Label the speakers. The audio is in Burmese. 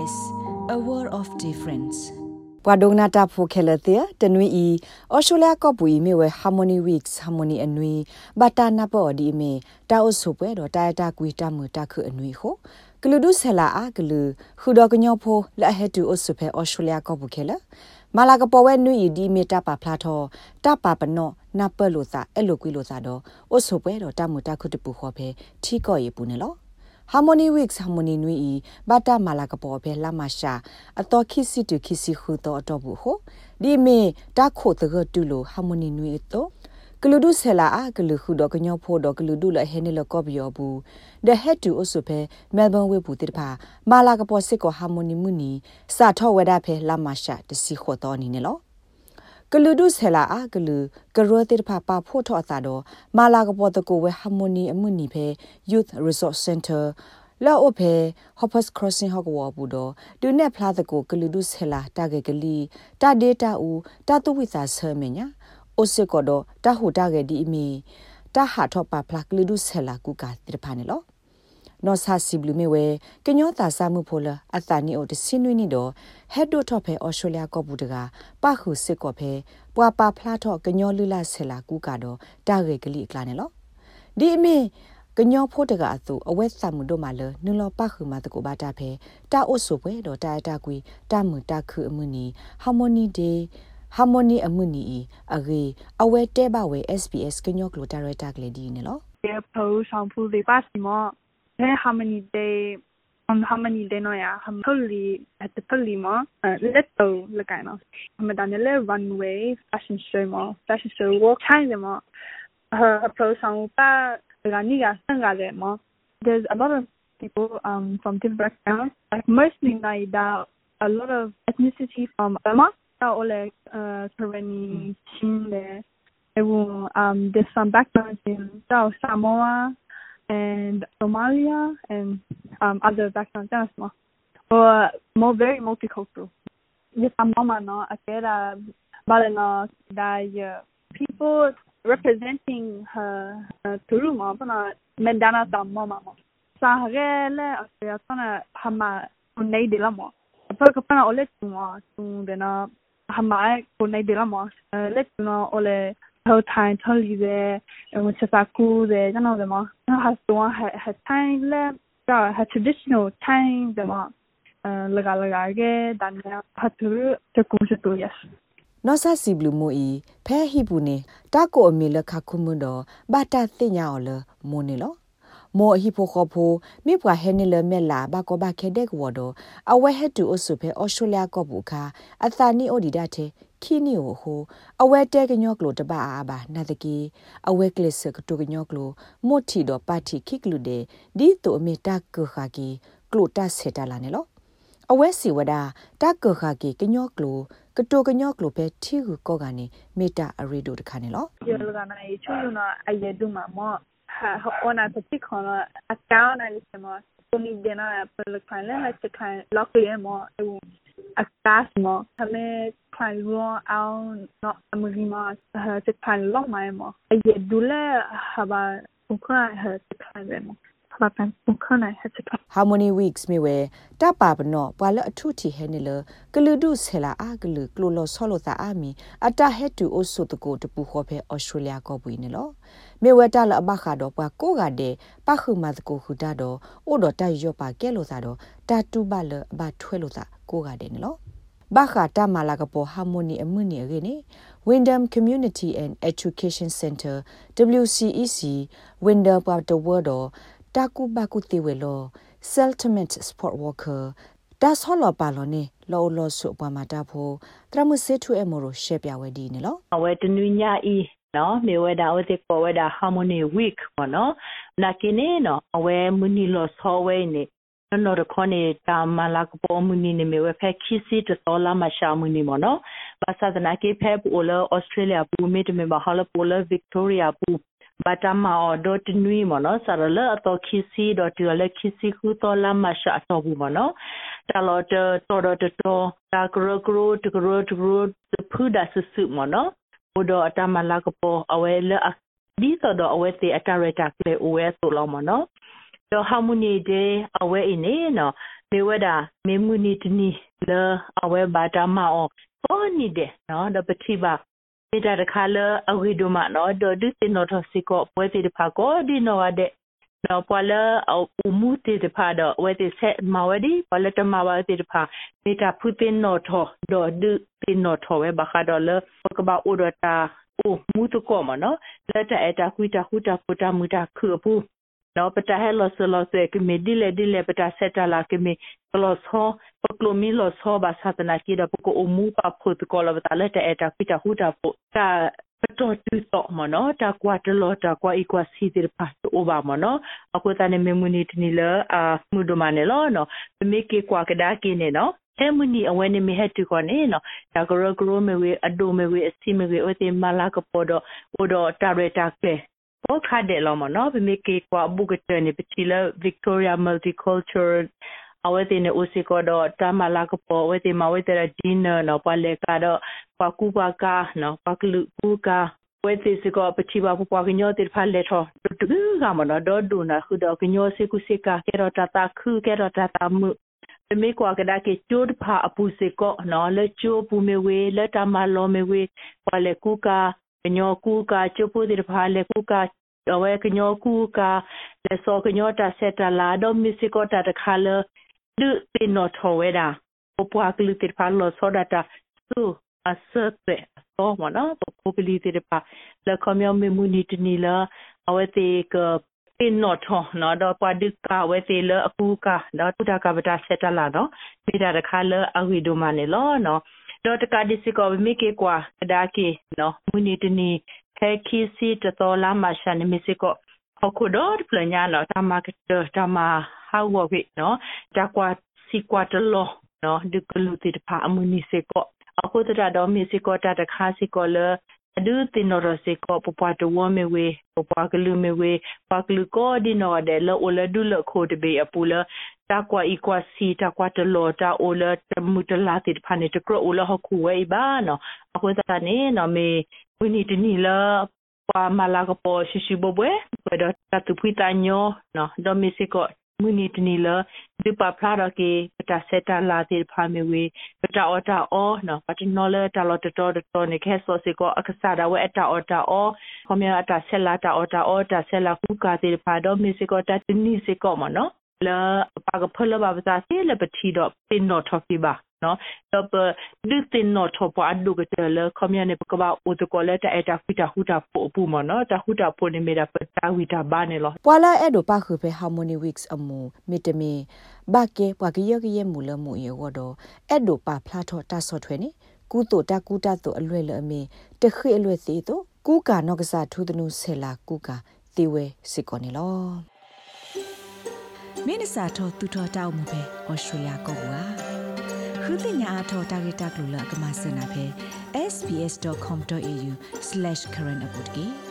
Speaker 1: SBS a world of difference
Speaker 2: ပဝဒုံနာတာဖိုခဲလတဲ့တနွေဤအော်ရှိုလျာကော့ပူဤမြေဝဲ harmony weeks harmony အနွေဘတာနာပေါ်ဒီမေတာအဆုပွဲတော့တာတာကွေတာမတာခုအနွေဟိုကလူဒုဆလာအာကလူခူတော်ကညောဖိုလက်ဟက်တူအဆုဖဲအော်ရှိုလျာကော့ပူခဲလမာလာကပေါ်ဝဲနွေဤဒီမေတာပါဖလာထောတာပါပနော့နပလို့စာအဲ့လိုကွေလို့စာတော့အဆုပွဲတော့တာမတာခုတပူခေါ်ဖဲထီကော့ရေပူနေလော harmony weeks harmony nui i bata mala ka po phe la ma sha ato khisi tu khisi khu to ato bu ho di me ta kho de ge tu lo harmony nui to ကလူဒုဆလာအကလူခုတော့ကညောဖို့တော့ကလူဒုလဟဲနေလကော့ဘီယောဘူး the head to also ဖဲ melbourne ဝေဘူးတိတဖာမာလာကပေါ်စစ်ကို harmony မှုနီစာထောဝဒဖဲလာမရှာတစီခေါ်တော်နီနေလော ကလူဒုဆလာအကလူကရောတိတဖာပါဖို့ထောအသာတော့မာလာကပေါ်တကိုဝဲ harmony အမှုနီဖဲ youth resource center လောအဖေ hoppers crossing ဟောက်ဝဘူးတော့ဒုနဲ့ဖလားတကိုကလူဒုဆလာတာဂေကလီတာဒေတာဦးတာတုဝိစာဆာမညာအိုစစ်ကတော့တာဟူတာဂေဒီအမီတာဟာထောပါဖလားကလူဒုဆလာကူကာတိဖာနေလော နော်ဆာစီဘလူမေဝဲကညောတာစာမှုဖိုလအတာနီအိုတစင်းနွိနီတော့ဟက်ဒိုထော့ဖဲအော်စတြေးလျကော့ဘူးတကပခုစစ်ကော့ဖဲပွာပါဖလားထော့ကညောလူလာဆလာကူကတော့တာဂေကလိကလာနေလောဒီအမီကညောဖို့တကအသူအဝဲဆမှုတို့မှလနုလောပခုမတကိုဘာတာဖဲတာအိုဆိုပွဲတော့တာတာကွီတာမှုတာခုအမှုနီဟာမိုနီဒေဟာမိုနီအမှုနီအဂေအဝဲတဲဘဝဲ SBS ကညောကလိုတာရတာကလေးဒီနေလော
Speaker 3: Yeah, po shampoo de pas mo. Hey, how many day on how many day no ya? Ham fully at the fully mo. Let go le kai no. Ham dan le runway fashion show mo. Fashion show walk time mo. Her approach shampoo pa Raniga Sangalemo. There's a lot of people um, from different backgrounds, like mostly Naida, a lot of ethnicity from Burma, or like uh, Tereni, Chile. Um, there's some backgrounds in Samoa and Somalia and um, other backgrounds. Or more very multicultural. Yes, mama no, said, uh, that people representing her turuma bana mendana tamma mama sahagele asya tana hama kunai dilamo apa kapana ole tuma tung dena hama kunai dilamo le tuna ole ho tai tholi de mo chasa ku de jana de ma ha tuwa ha ha tai le ka ha traditional tai de ma laga laga ge dan ha tu te ku tu yes
Speaker 2: နောဆာစီဘလူမိုအီဖဲဟီပူနေတာကိုအမီလခခုမွန်တော့ဘာတာတင်ညာော်လမိုနေလောမောဟီဖိုခေါဖိုမိပွားဟဲနေလမဲလာဘကောဘခဲဒက်ဝဒအဝဲဟက်တူအဆုဖဲအော်စတြေးလျကောဘူခါအသာနီအိုဒီဒတ် ခီနီယိုဟိုအဝဲတဲကညော့ကလိုတပါအာဘာနာတကီအဝဲကလစ်ကတူကညော့ကလိုမို့ထီတော့ပါတီခိကလူဒေဒီတိုအမီတာကခါကီကလိုတဆေတလာနေလောအဝဲစီဝဒတကခါကီကညော့ကလိုကတိုကညော့ကလိုပဲထီကူကောကနေမေတာအရီဒိုတခါနေလော
Speaker 3: ဒီလကနိုင်ချူနအယေဒူမမောဟာဟောနာပတိခေါနအကောင်းနိုင်စမောကိုနီဒနာပလခိုင်လဲချခိုင်လောက်ကလေးမောအကားမောသမေ ခိုင်ရောအောင်နော်အမကြီးမောချခိုင်လောက်မိုင်းမောအယေဒူလဲဟာဘာဘုခါဟချခိုင်ပဲမောလာပန်ပုခနိုင်ဟက်ချ
Speaker 2: Harmony Weeks မြေဝဲတပါပနောပွာလအထုတီဟဲနေလကလူဒုဆလာအာကလူကလိုလောဆောလိုတာအာမီအတာဟက်တူအိုဆိုတကိုတပူခေါ်ဖဲဩစတြေးလျကောပွေနေလောမြေဝဲတလအဘခါတော့ပွာကိုကတဲ့ပခုမတ်ကိုခုတာတော့အိုတော့တိုက်ရော့ပါကဲလို့သာတော့တာတူပါလအဘထွဲလို့သာကိုကတဲ့နေလော ဘာခတာမလာကပေါ်ဟာမိုနီအမှုနီရေနေ Wyndham Community and Education Center WCEC Wyndham Part the World တာကူဘကုတေဝဲလော settlement sport worker ဒါဆောလောပါလောနေလောလောဆုပမာတာဖိုတရမစေထုအမရိုရှေပြဝဲဒီနေလော
Speaker 4: ဝဲတနွညဤနော်မေဝဲဒါဝဲတေပေါ်ဝဲဒါ harmony week ပေါ့နော်နာကိနေနော်အဝဲမူနီလောဆောဝဲနေ နော်ရခေါနေတာမလာကပေါ်မူနီနေမေဝဲဖက်ခီစီတစောလာမရှာမူနီမနော်ဘာသာဒနာကေဖက်ပူလောဩစတြေးလျပူမီတမေမဟာလပူလောဗစ်တိုးရီယာပူဘာတမအော်ဒတ်နွီမနော်ဆရလအတော့ခီစီဒတ်ရလခီစီခုတော်လာမရှာတော့ဘူးမနော်တလောတတော်တော်တော်တာကရကရတကရတကရဖူဒါဆဆုမနော်ဘုဒအတမလာကပေါ်အဝဲလဒီဆိုတော့အဝဲစီအတရတာကလေအဝဲဆိုလောက်မနော် တော့ harmony day အဝဲအင်းနေနော်မေဝဒါမေမူနီတနီလေအဝဲဘာတာမောပေါ်နီတဲ့နော်ဒပတိပါေတာတခါလအဝိဒမနော်ဒဒတိနောထစီကိုပွဲတိဖာကိုဒီနောဝတဲ့နော်ပွာလအမူတိတဖာတော့ဝဲတိဆက်မဝဒီပွာလတမဝတိတဖာမေတာဖုတင်နောထဒေါ်ဒတင်နောထဝဲဘခါတော့လပကဘာဥဒတာအိုမူတကောမနော်လက်တဲ့အတာခွီတာခုတာပူတာမူတာခူပူနော်ပတာဟဲ လောဆလောဆကမေဒီလေဒီလေပတာဆက်တာလာကမေလောဆောပကလိုမီလောဆောဘာသတနာကီဒပကိုအမှုပါဖို့တကောလဘတာလက်တဲ့အတာခွီတာခုတာပူတာပတော်တူတော့မနော်တာကွာတလောတာကွာအီကွာစီဒီပတ်အိုဘာမနော်အခုတန်မေမူနီတနီလာအာမူဒမနေလောနော်မေကေကွာကဒါကင်းနေနော်အဲမနီအဝဲနေမဟက်တူကောနေနော်ဒါကရဂရိုမေဝေအဒိုမေဝေအစီမေဝေအိုတေမလာကပေါ်တော့အိုတော့တာရတာကလေ ဘောခါတဲ့လောမနော်ဗမေကေကွာဘူကတနေပချီလာ Victoria Multicultural အဝဲတင်နေဦးစီကတော့တမလာကပေါ်ဝဲတင်မဝဲတဲ့ဒီနာနော်ပလေကတော့ပကူပါကာနော်ပကလူကူကာဝဲတိစကပချိပါပပကညောတိဖာလက်ထောတူကမနော်ဒေါ်ဒူနာခုတော့ကညောစေကုစေကာကေရတာတာခုကေရတာတာမှုမေကွာကဒါကေကျိုးဖာအပူစေကောနော်လက်ချိုးပူမေဝေလက်တမလောမေဝေပလေကူကာ ညောကူကာချိုးပူတိဖာလေကူကာဝဲကညောကူကာလက်စောကညောတာဆက်တလာတော့မစ်စကောတာတခါလဒုတင်နော်ထောဝဲတာပပွားကလူတိဖာလောစောဒတာသူအစတဲ့တော့မနော်ပပလီတိဖာလကမြောမေမူနီတနီလာအဝဲ တေကပင်နော်ထောနော်တော့ပဒုကဝဲတေလအကူကတော့တူတာကပတာဆက်တလာနော်မိတာတခါလအဝီဒိုမနေလောနော်တော့တကဒီစကောမိကေကွာဒါကေနော်မူနီတနီခဲခီစီတတော်လာမရှာနေမစကောအခုတော့ပလညာနော်တမကတမဟာဝဝိနော်တကွာစီကွာတလောနော်ဒီကလူတိတဖာအမူနီစကောအခုတရတော့မီစကောတတခါစီကောလအဒုတင်နရစေကောပပတဝမေဝေပပကလူမေဝေပကလူကိုဒီနောဒဲလောလဒုလခိုတဘေအပူလ တာကွာအီကွာစီတာကွာတလောတာအိုလတမူတလာတိဖာနေတကရအိုလဟခုဝေဘာနော်အခုတနေနော်မေဝိနီတနီလာ pa malaga po shishi bobwe pero tatu puita nyo no do misiko muni tinila di pa phara ke ta seta la ti pha me we ta ota o no pa ti no le ta lo to to to ne ke so se ko akasa da we ta ota o khomya ta sela ta ota o ta sela ku ka ti pha do misiko ta ni se ko mo no လပကဖလဘဘတာစီလပတီတော့ပင်တော့ထော်ပြပါနော်တော့ဒုတင်တော့ထော်ပွားဒုကတလခမရနေပကဘာဥတကောလက်တဲ့အတာဖီတာဟူတာပို့ပူမနော်တဟူတာပို့နေမီတာပတာဝီတာဘာနေလော
Speaker 2: ပွာလာအဲ့ဒိုပါခုပဲ harmony weeks အမူမီတမီဘာကေပွာကရကရမူလမှုရေဝတော့အဲ့ဒိုပါဖလာထော်တာဆော့ထွဲနေကူတိုတကူတတိုအလွဲ့လအမီတခိအလွဲ့စီတိုကူကာနော့ကစားထူးတနုဆဲလာကူကာတီဝဲစစ်ကောနေလော
Speaker 1: မင်းစာထောတူထောတောက်မှုပဲဩစတြေးလျကောကွာခုတင်ညာအထောတာဂီတာကလူလကမစနာပဲ sbs.com.au/current update